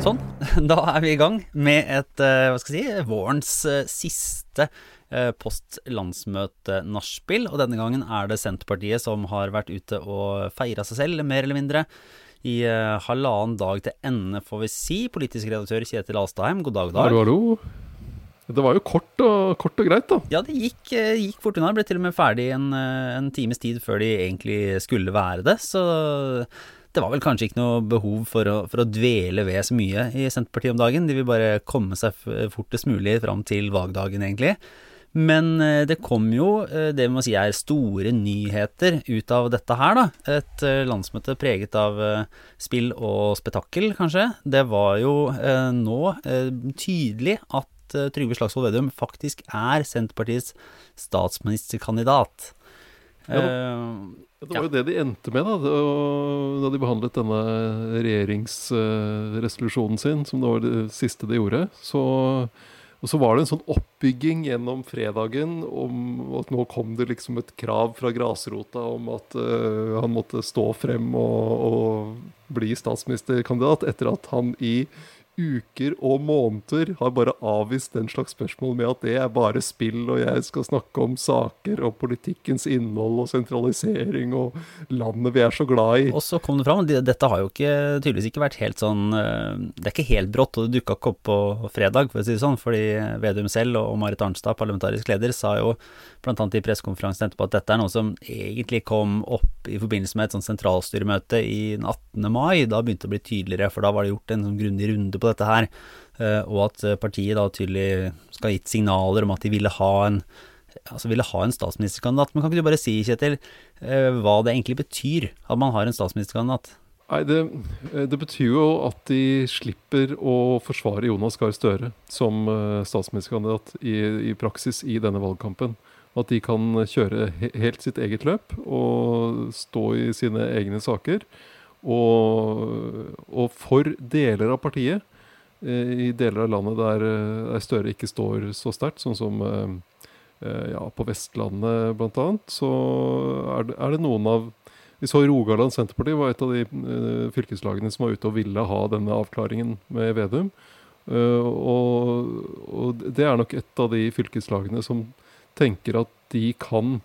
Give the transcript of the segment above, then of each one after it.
Sånn, da er vi i gang med et, eh, hva skal jeg si, vårens eh, siste eh, post-landsmøte-nachspiel. Og denne gangen er det Senterpartiet som har vært ute og feira seg selv, mer eller mindre. I halvannen dag til ende, får vi si. Politisk redaktør Kjetil Alstheim, god dag, dag. Hallo, hallo. Det var jo kort og, kort og greit, da. Ja, det gikk, gikk fort unna. Ble til og med ferdig en, en times tid før de egentlig skulle være det. Så det var vel kanskje ikke noe behov for å, for å, dvele ved så mye i Senterpartiet om dagen. De vil bare komme seg fortest mulig fram til valgdagen, egentlig. Men eh, det kom jo eh, det vi må si er store nyheter ut av dette her, da. Et eh, landsmøte preget av spill og spetakkel, kanskje. Det var jo nå tydelig at Trygve Slagsvold Vedum faktisk er Senterpartiets statsministerkandidat. Ja, det var jo det de endte med da, da de behandlet denne regjeringsresolusjonen sin, som det var det siste de gjorde. Så, og så var det en sånn oppbygging gjennom fredagen om at nå kom det liksom et krav fra grasrota om at uh, han måtte stå frem og, og bli statsministerkandidat etter at han i uker og måneder har bare avvist den slags spørsmål med at det er bare spill, og jeg skal snakke om saker og politikkens innhold og sentralisering og landet vi er så glad i. Og så kom det fram, dette har jo ikke, tydeligvis ikke vært helt sånn eh, Det er ikke helt brått, og det dukka ikke opp på fredag, for å si det sånn, fordi Vedum selv og Marit Arnstad, parlamentarisk leder, sa jo bl.a. i pressekonferansen etterpå at dette er noe som egentlig kom opp i forbindelse med et sånt sentralstyremøte i den 18. mai. Da begynte det å bli tydeligere, for da var det gjort en sånn grundig runde på dette her. Eh, og at eh, partiet da tydelig skal ha gitt signaler om at de ville ha en altså ville ha en statsministerkandidat. Men kan ikke du bare si, Kjetil, eh, hva det egentlig betyr at man har en statsministerkandidat? Nei, det, det, betyr jo at de slipper å forsvare Jonas Gahr Støre som statsministerkandidat i, i, praksis i denne valgkampen. At de kan kjøre helt sitt eget løp og stå i sine egne saker. Og, og for deler av partiet, i deler av landet der, eh, der Støre ikke står så sterkt, sånn som eh, ja, på Vestlandet bl.a., så er det, er det, noen av Vi så Rogaland Senterparti var et av de fylkeslagene som var ute og ville ha denne avklaringen med Vedum. Og, og, det er nok et av de fylkeslagene som tenker at de kan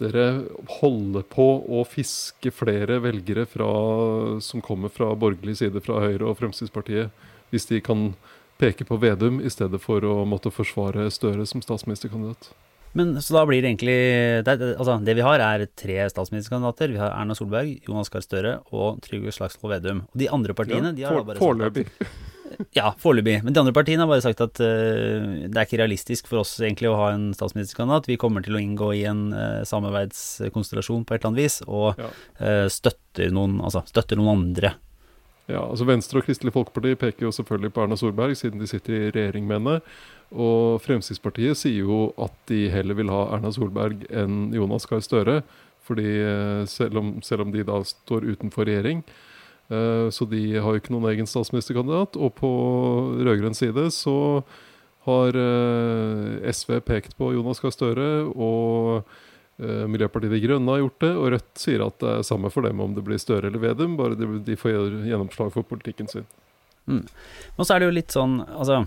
lettere holde på å fiske flere velgere fra, som kommer fra borgerlig side, fra Høyre og Fremskrittspartiet, hvis de kan peke på Vedum i stedet for å måtte forsvare Støre som statsministerkandidat. Men Så da blir det egentlig det, altså, det vi har, er tre statsministerkandidater. Vi har Erna Solberg, Jonas Gahr Støre og Trygve Slagsvold Vedum. Og de andre partiene ja, de har for, bare Foreløpig. Ja, foreløpig. Men de andre partiene har bare sagt at uh, det er ikke realistisk for oss egentlig å ha en statsministerkandidat. Vi kommer til å inngå i en uh, samarbeidskonstellasjon på et eller annet vis, og ja. uh, støtter, noen, altså, støtter noen andre. Ja, altså Venstre og Kristelig Folkeparti peker jo selvfølgelig på Erna Solberg, siden de sitter i regjering med henne. Og Fremskrittspartiet sier jo at de heller vil ha Erna Solberg enn Jonas Gahr Støre. Fordi selv om, selv om de da står utenfor regjering, så de har jo ikke noen egen statsministerkandidat. Og på rød-grønn side så har eh, SV pekt på Jonas Gahr Støre, og eh, Miljøpartiet De Grønne har gjort det. Og Rødt sier at det er samme for dem om det blir Støre eller Vedum, bare de får gjennomslag for politikken sin. Mm. Og så er det jo litt sånn, altså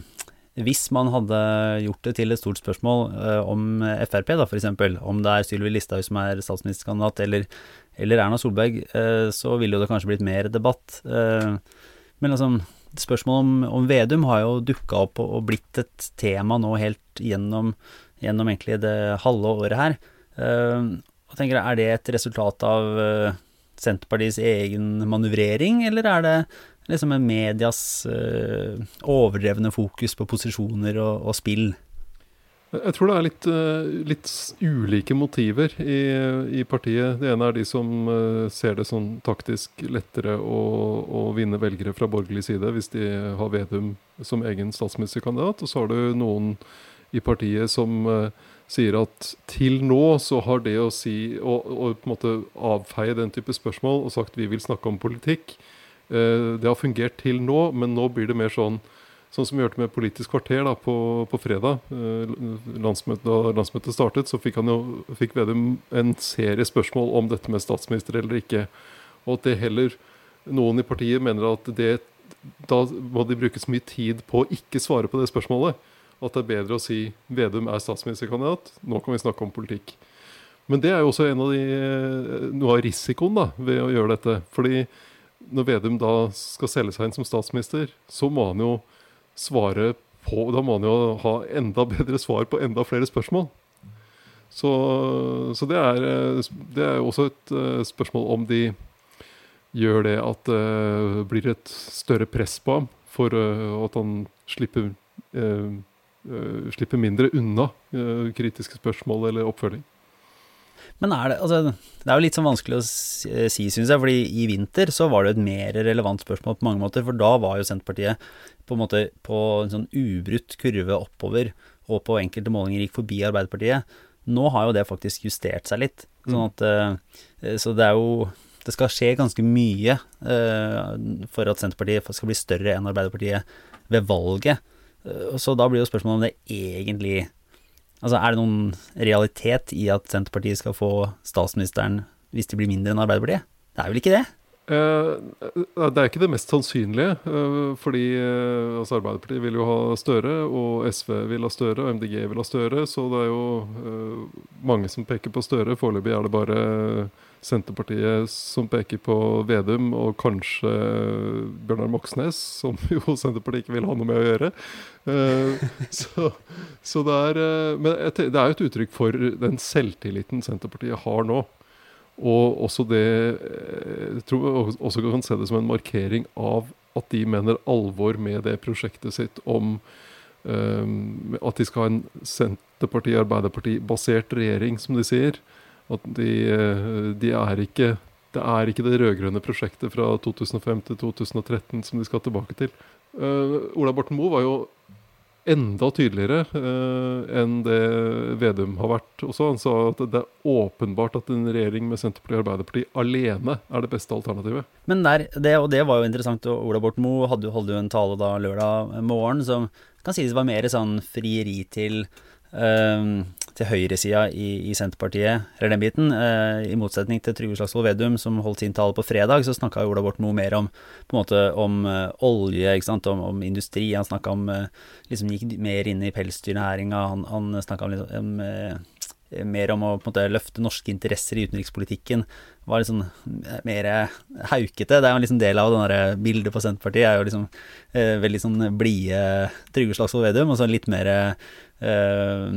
hvis man hadde gjort det til et stort spørsmål eh, om Frp, da f.eks., om det er Sylvi Listhaug som er statsministerkandidat, eller eller Erna Solberg, eh, så ville det kanskje blitt mer debatt. Eh, men liksom, spørsmålet om, om Vedum har jo dukka opp og, blitt et tema nå helt gjennom, gjennom egentlig det halve året her. Eh, og tenker, Er det et resultat av Senterpartiets egen manøvrering, eller er det liksom medias overdrevne fokus på posisjoner og, og spill? Jeg tror det er litt, eh, litt ulike motiver i, i, partiet. Det ene er de som eh, ser det som taktisk lettere å, å, vinne velgere fra borgerlig side hvis de har Vedum som egen statsministerkandidat. Og så har du noen i partiet som uh, sier at til nå så har det å si Og, og på en måte avfeie den type spørsmål og sagt vi vil snakke om politikk, det har fungert til nå, men nå blir det mer sånn Sånn som vi hørte med Politisk kvarter da, på, på fredag, eh, landsmøtet, da landsmøtet startet, så fikk, han jo, fikk Vedum en serie spørsmål om dette med statsminister eller ikke. Og at det heller Noen i partiet mener at det, da må de bruke så mye tid på å ikke svare på det spørsmålet. At det er bedre å si Vedum er statsministerkandidat, nå kan vi snakke om politikk. Men det er jo også en av de, eh, noe av risikoen da, ved å gjøre dette. Fordi når Vedum da skal selge seg inn som statsminister, så må han jo svare på Da må han jo ha enda bedre svar på enda flere spørsmål. Så, så det, er, det er også et uh, spørsmål om de gjør det at det uh, blir et større press på ham for uh, at han slipper, slipper mindre unna kritiske spørsmål eller oppfølging. Men er det altså, Det er jo litt sånn vanskelig å si, syns jeg, fordi i vinter så var det et mer relevant spørsmål på mange måter. For da var jo Senterpartiet på en måte på en sånn ubrutt kurve oppover, og på enkelte målinger gikk forbi Arbeiderpartiet. Nå har jo det faktisk justert seg litt. Sånn at uh, Så det er jo Det skal skje ganske mye for at Senterpartiet skal bli større enn Arbeiderpartiet ved valget. Så da blir jo spørsmålet om det egentlig Altså, er det noen realitet i at Senterpartiet skal få statsministeren hvis de blir mindre enn Arbeiderpartiet? Det er vel ikke det? Eh, det er ikke det mest sannsynlige. Eh, fordi eh, altså Arbeiderpartiet vil jo ha Støre, og SV vil ha Støre, og MDG vil ha Støre. Så det er jo eh, mange som peker på Støre. Foreløpig er det bare Senterpartiet som peker på Vedum, og kanskje Bjørnar Moxnes, som jo Senterpartiet ikke vil ha noe med å gjøre. Så, så, det er Men det er jo et uttrykk for den selvtilliten Senterpartiet har nå. Og også det eh, Jeg tror også kan se det som en markering av at de mener alvor med det prosjektet sitt om um, at de skal ha en Senterparti-Arbeiderparti-basert regjering, som de sier. At de, eh, de er ikke det er ikke det rød-grønne prosjektet fra 2005 til 2013 som de skal tilbake til. Uh, Ola Borten Moe var jo enda tydeligere uh, enn det Vedum har vært også. Han sa at det er åpenbart at en regjering med Senterpartiet og Arbeiderpartiet alene er det beste alternativet. Men der, det, og det var jo interessant. Ola Borten Moe hadde jo en tale da lørdag morgen som kan sies var mer sånn frieri til uh, til høyresida i, i, Senterpartiet, eller den biten. Eh, I motsetning til Trygve Slagsvold Vedum, som holdt sin tale på fredag, så snakka Ola Borten noe mer om måte om uh, olje, om, om industri. Han snakka om uh, liksom gikk mer inn i pelsdyrnæringa. Han, han snakka om, liksom, om uh, mer om å måte løfte norske interesser i utenrikspolitikken. Var litt sånn mer haukete. Det er jo liksom del av det bildet på Senterpartiet. er jo liksom eh, veldig sånn blide Trygve Slagsvold Vedum, og så litt mer eh,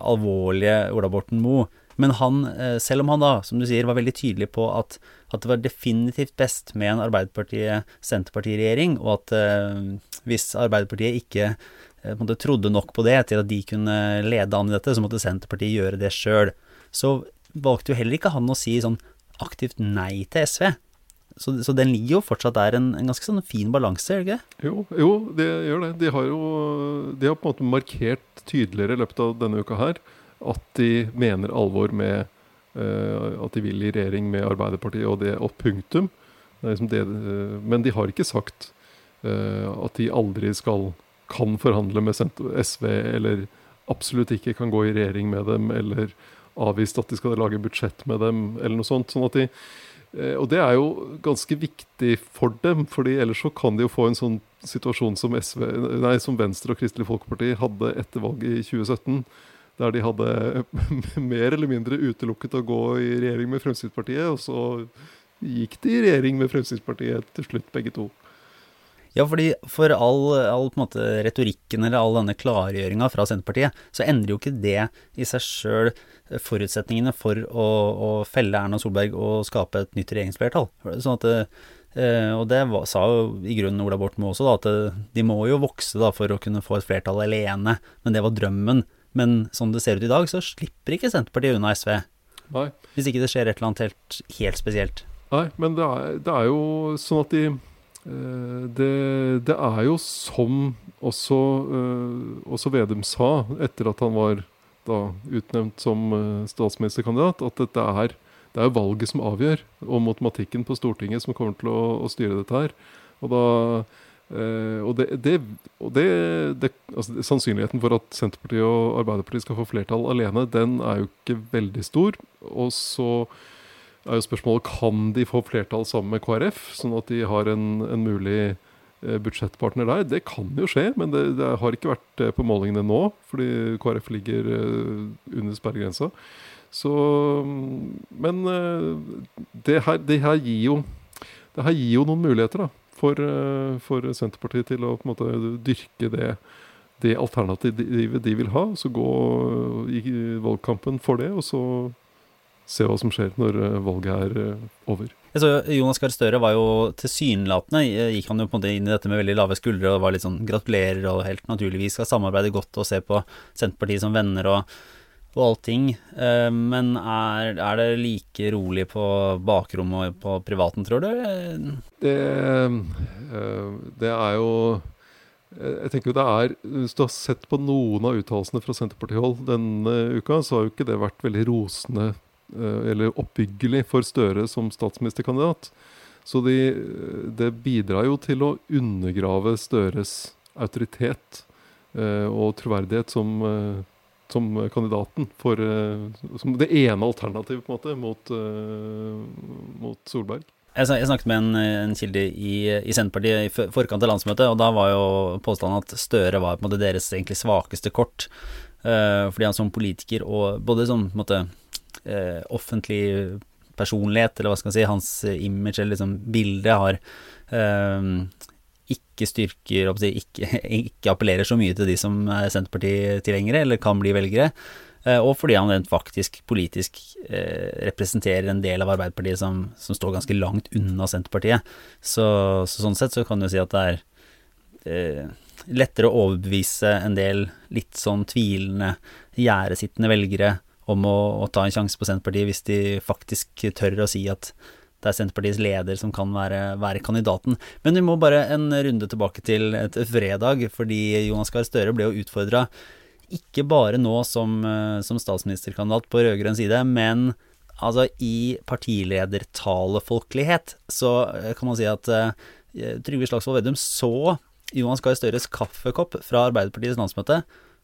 alvorlige Ola Borten Moe. Men han, eh, selv om han da, som du sier, var veldig tydelig på at, at det var definitivt best med en Arbeiderpartiet-Senterparti-regjering, og at eh, hvis Arbeiderpartiet ikke eh, måte, trodde nok på det til at de kunne lede an i dette, så måtte Senterpartiet gjøre det sjøl. Så valgte jo heller ikke han å si sånn aktivt nei til SV. Så, så, den ligger jo fortsatt der, en, en ganske sånn fin balanse, gjør det ikke Jo, jo, det gjør det. De har jo de har på en måte markert tydeligere i løpet av denne uka her at de mener alvor med uh, at de vil i regjering med Arbeiderpartiet, og det og punktum. Det liksom det, uh, men de har ikke sagt uh, at de aldri skal kan forhandle med SV, eller absolutt ikke kan gå i regjering med dem, eller avvist at de skal lage budsjett med dem, eller noe sånt. sånn at de Eh, og det er jo ganske viktig for dem, fordi ellers så kan de jo få en sånn situasjon som, SV, nei, som Venstre og Kristelig Folkeparti hadde etter valget i 2017. Der de hadde mer eller mindre utelukket å gå i regjering med Fremskrittspartiet, og så gikk de i regjering med Fremskrittspartiet til slutt, begge to. Ja, fordi for all, all måte, retorikken eller all denne klargjøringa fra Senterpartiet, så endrer jo ikke det i seg sjøl forutsetningene for å, å, felle Erna Solberg og skape et nytt regjeringsflertall. Sånn at eh, og det var, sa jo i grunnen Ola Borten Moe også, da, at de må jo vokse da, for å kunne få et flertall alene. Men det var drømmen. Men som det ser ut i dag, så slipper ikke Senterpartiet unna SV. Nei. Hvis ikke det skjer et eller annet helt, helt spesielt. Nei, men det er, det er, jo sånn at de eh, det, det, er jo som også, eh, også Vedum sa etter at han var utnevnt som eh, statsministerkandidat, at dette er, det er valget som avgjør, og matematikken på Stortinget som kommer til å, å styre dette her. Og da Eh, og det, det, og altså, Sannsynligheten for at Senterpartiet og Arbeiderpartiet skal få flertall alene, den er jo ikke veldig stor. Og så er jo spørsmålet kan de få flertall sammen med KrF, sånn at de har en, en mulig eh, budsjettpartner der. Det kan jo skje, men det, det har ikke vært på målingene nå, fordi KrF ligger uh, under sperregrensa. Så Men det, her, det her gir jo det her gir jo noen muligheter, da for, eh, for, Senterpartiet til å på en måte dyrke det, det alternativet de vil ha. Så gå i valgkampen for det, og så se hva som skjer når eh, valget er over. Jeg Så Jonas Gahr Støre var jo tilsynelatende Gikk han jo på en måte inn i dette med veldig lave skuldre og var litt sånn gratulerer og helt naturligvis skal samarbeide godt og se på Senterpartiet som venner og og allting. Eh, men er, er, det like rolig på bakrommet og på privaten, tror du? Det, eh, det er jo Jeg tenker jo det er Hvis du har sett på noen av uttalelsene fra Senterpartihold denne uka, så har jo ikke det vært veldig rosende eh, eller oppbyggelig for Støre som statsministerkandidat. Så de, det bidrar jo til å undergrave Støres autoritet og troverdighet som som kandidaten for eh, Som det ene alternativet, på en måte, mot, uh, mot Solberg. Jeg, snakket med en, en kilde i, i, Senterpartiet i forkant av landsmøtet, og da var jo påstanden at Støre var på en måte deres egentlig svakeste kort. Fordi han som politiker og både som på en måte uh, offentlig personlighet, eller hva skal man si, hans image eller liksom bilde har eh, ikke styrker ikke, ikke, appellerer så mye til de som er Senterparti-tilhengere, eller kan bli velgere. Eh, og fordi han rent faktisk politisk eh, representerer en del av Arbeiderpartiet som, som, står ganske langt unna Senterpartiet. Så, så, sånn sett så kan du si at det er eh, lettere å overbevise en del litt sånn tvilende, gjerdesittende velgere om å, å, ta en sjanse på Senterpartiet hvis de faktisk tør å si at det er Senterpartiets leder som kan være, være, kandidaten. Men vi må bare en runde tilbake til et fredag, fordi Jonas Gahr Støre ble jo utfordra ikke bare nå som, som statsministerkandidat på rød-grønn side, men altså i partiledertalefolkelighet, så kan man si at uh, Trygve Slagsvold Vedum så Jonas Gahr Støres kaffekopp fra Arbeiderpartiets landsmøte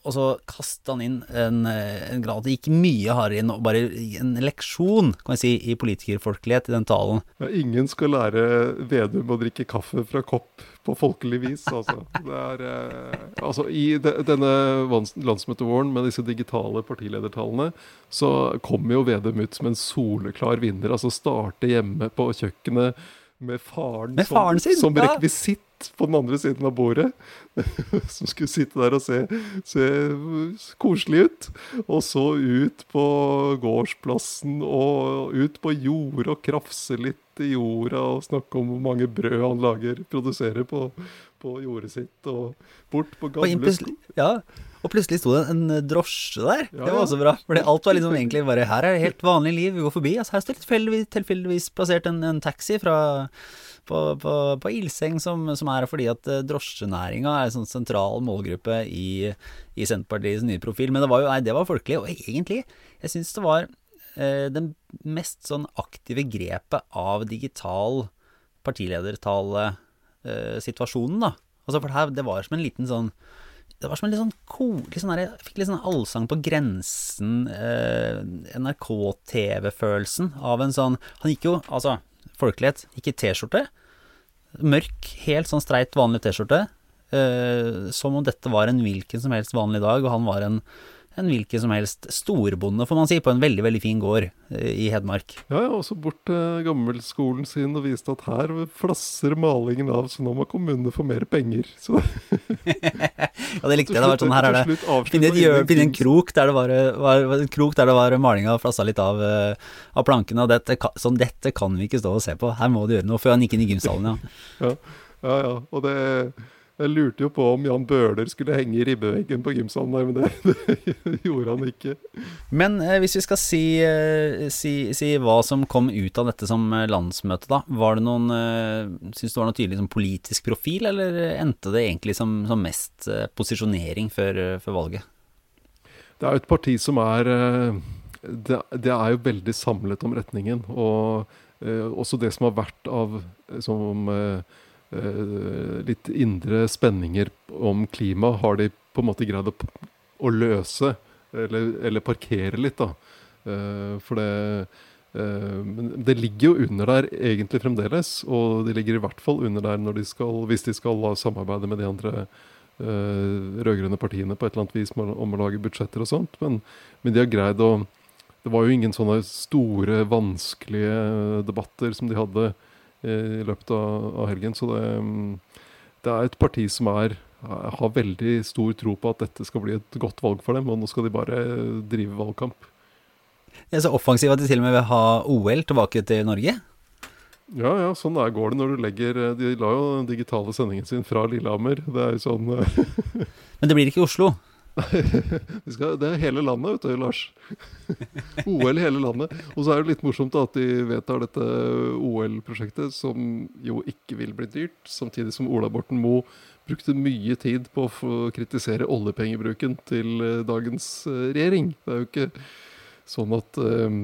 og så kastet han inn en, en grad Det gikk mye hardere inn, og bare en leksjon, kan jeg si, i politikerfolkelighet i den talen. Ja, ingen skal lære Vedum å drikke kaffe fra kopp på folkelig vis, altså. Er, eh, altså I de, denne landsmøtevåren med disse digitale partiledertallene, så kommer jo Vedum ut som en soleklar vinner. Altså starte hjemme på kjøkkenet med faren, med faren som, som rekvisitt på den andre siden av bordet. Som skulle sitte der og se, se, koselig ut. Og så ut på gårdsplassen og ut på jordet og krafse litt i jorda og snakke om hvor mange brød han lager, produserer på, på jordet sitt. Og bort på gamle på Ja, og plutselig sto det en drosje der. Ja, det var også bra. Fordi alt var liksom egentlig bare Her er det helt vanlig liv, vi går forbi. Altså, her står tilfeldigvis, tilfeldigvis plassert en, en taxi fra på, på, på Ilseng, som, som, er fordi at uh, drosjenæringa er en sånn sentral målgruppe i, i, Senterpartiets nye profil. Men det var jo nei, det var folkelig. Og egentlig, jeg syns det var eh, den mest sånn aktive grepet av digital partiledertale-situasjonen, uh, da. Altså for det her, det var som en liten sånn det var som en litt sånn koselig sånn Jeg fikk litt sånn allsang på grensen, eh, NRK-TV-følelsen av en sånn Han gikk jo, altså, folkelighet, gikk i T-skjorte. Mørk, helt sånn streit, vanlig T-skjorte. Eh, som om dette var en hvilken som helst vanlig dag, og han var en en hvilken som helst storbonde, får man si, på en veldig veldig fin gård eh, i Hedmark. Ja, ja, også bort til gammelskolen sin og viste at her flasser malingen av, så nå må kommunene få mer penger. Så. ja, det likte jeg. Det var sånn, her er det Finne, en, en krok der det var, var, en krok der det var malinga flassa litt av, uh, av plankene. Og dette, sånn, dette kan vi ikke stå og se på. Her må du gjøre noe. Før han gikk inn i gymsalen, ja. ja. Ja, ja. Og det jeg lurte jo på om Jan Bøhler skulle henge i ribbeveggen på gymsalen der, men det, det, gjorde han ikke. Men eh, hvis vi skal si, eh, si, si, hva som kom ut av dette som eh, landsmøte, da. Var det noen eh, Syns det var noe tydelig som politisk profil, eller endte det egentlig som, som mest eh, posisjonering før, eh, før, valget? Det er jo et parti som er det, det, er jo veldig samlet om retningen. Og også det som har vært av som eh, litt indre spenninger om klima har de på en måte greid å, å løse, eller, eller, parkere litt, da. Eh, for det eh, det ligger jo under der egentlig fremdeles, og de ligger i hvert fall under der de skal, hvis de skal samarbeide med de andre uh, rød-grønne partiene på et eller annet vis om å lage budsjetter og sånt. Men, men de har greid å Det var jo ingen sånne store, vanskelige debatter som de hadde i løpet av, av helgen. Så det, det, er et parti som er, har veldig stor tro på at dette skal bli et godt valg for dem, og nå skal de bare drive valgkamp. Det er så offensiv at de til og med vil ha OL tilbake til Norge? Ja, ja, sånn der går det når du legger De la jo den digitale sendingen sin fra Lillehammer. Det er jo sånn Men det blir ikke Oslo? skal, det er hele landet, vet du, Lars. OL hele landet. Og så er det litt morsomt at de vedtar dette OL-prosjektet, som jo ikke vil bli dyrt. Samtidig som Ola Borten Moe brukte mye tid på å kritisere oljepengebruken til eh, dagens eh, regjering. Det er jo ikke sånn at um,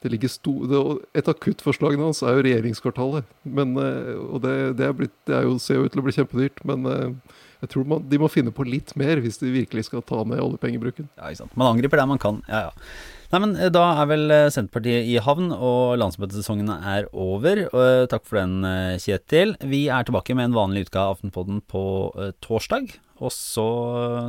det ligger sto, det, Et av kuttforslagene hans er jo regjeringskvartalet. Men, og det, det, er blitt, det er jo, ser jo ut til å bli kjempedyrt. Men eh, jeg tror man, de må finne på litt mer hvis de virkelig skal ta ned oljepengebruken. Ja, ikke sant. Man angriper det man kan. Ja, ja. Nei, men eh, Da er vel Senterpartiet i havn, og landsmøtesesongen er over. Takk for den, Kjetil. Vi er tilbake med en vanlig utgave av Aftenpodden på torsdag. Og så,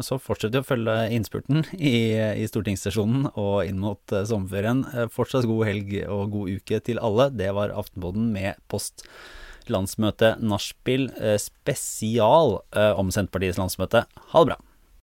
så fortsetter vi å følge innspurten i, i stortingssesjonen og inn mot sommerferien. Fortsatt god helg og god uke til alle. Det var Aftenpodden med post landsmøte nachspiel uh, spesial om Senterpartiets landsmøte. Ha det bra.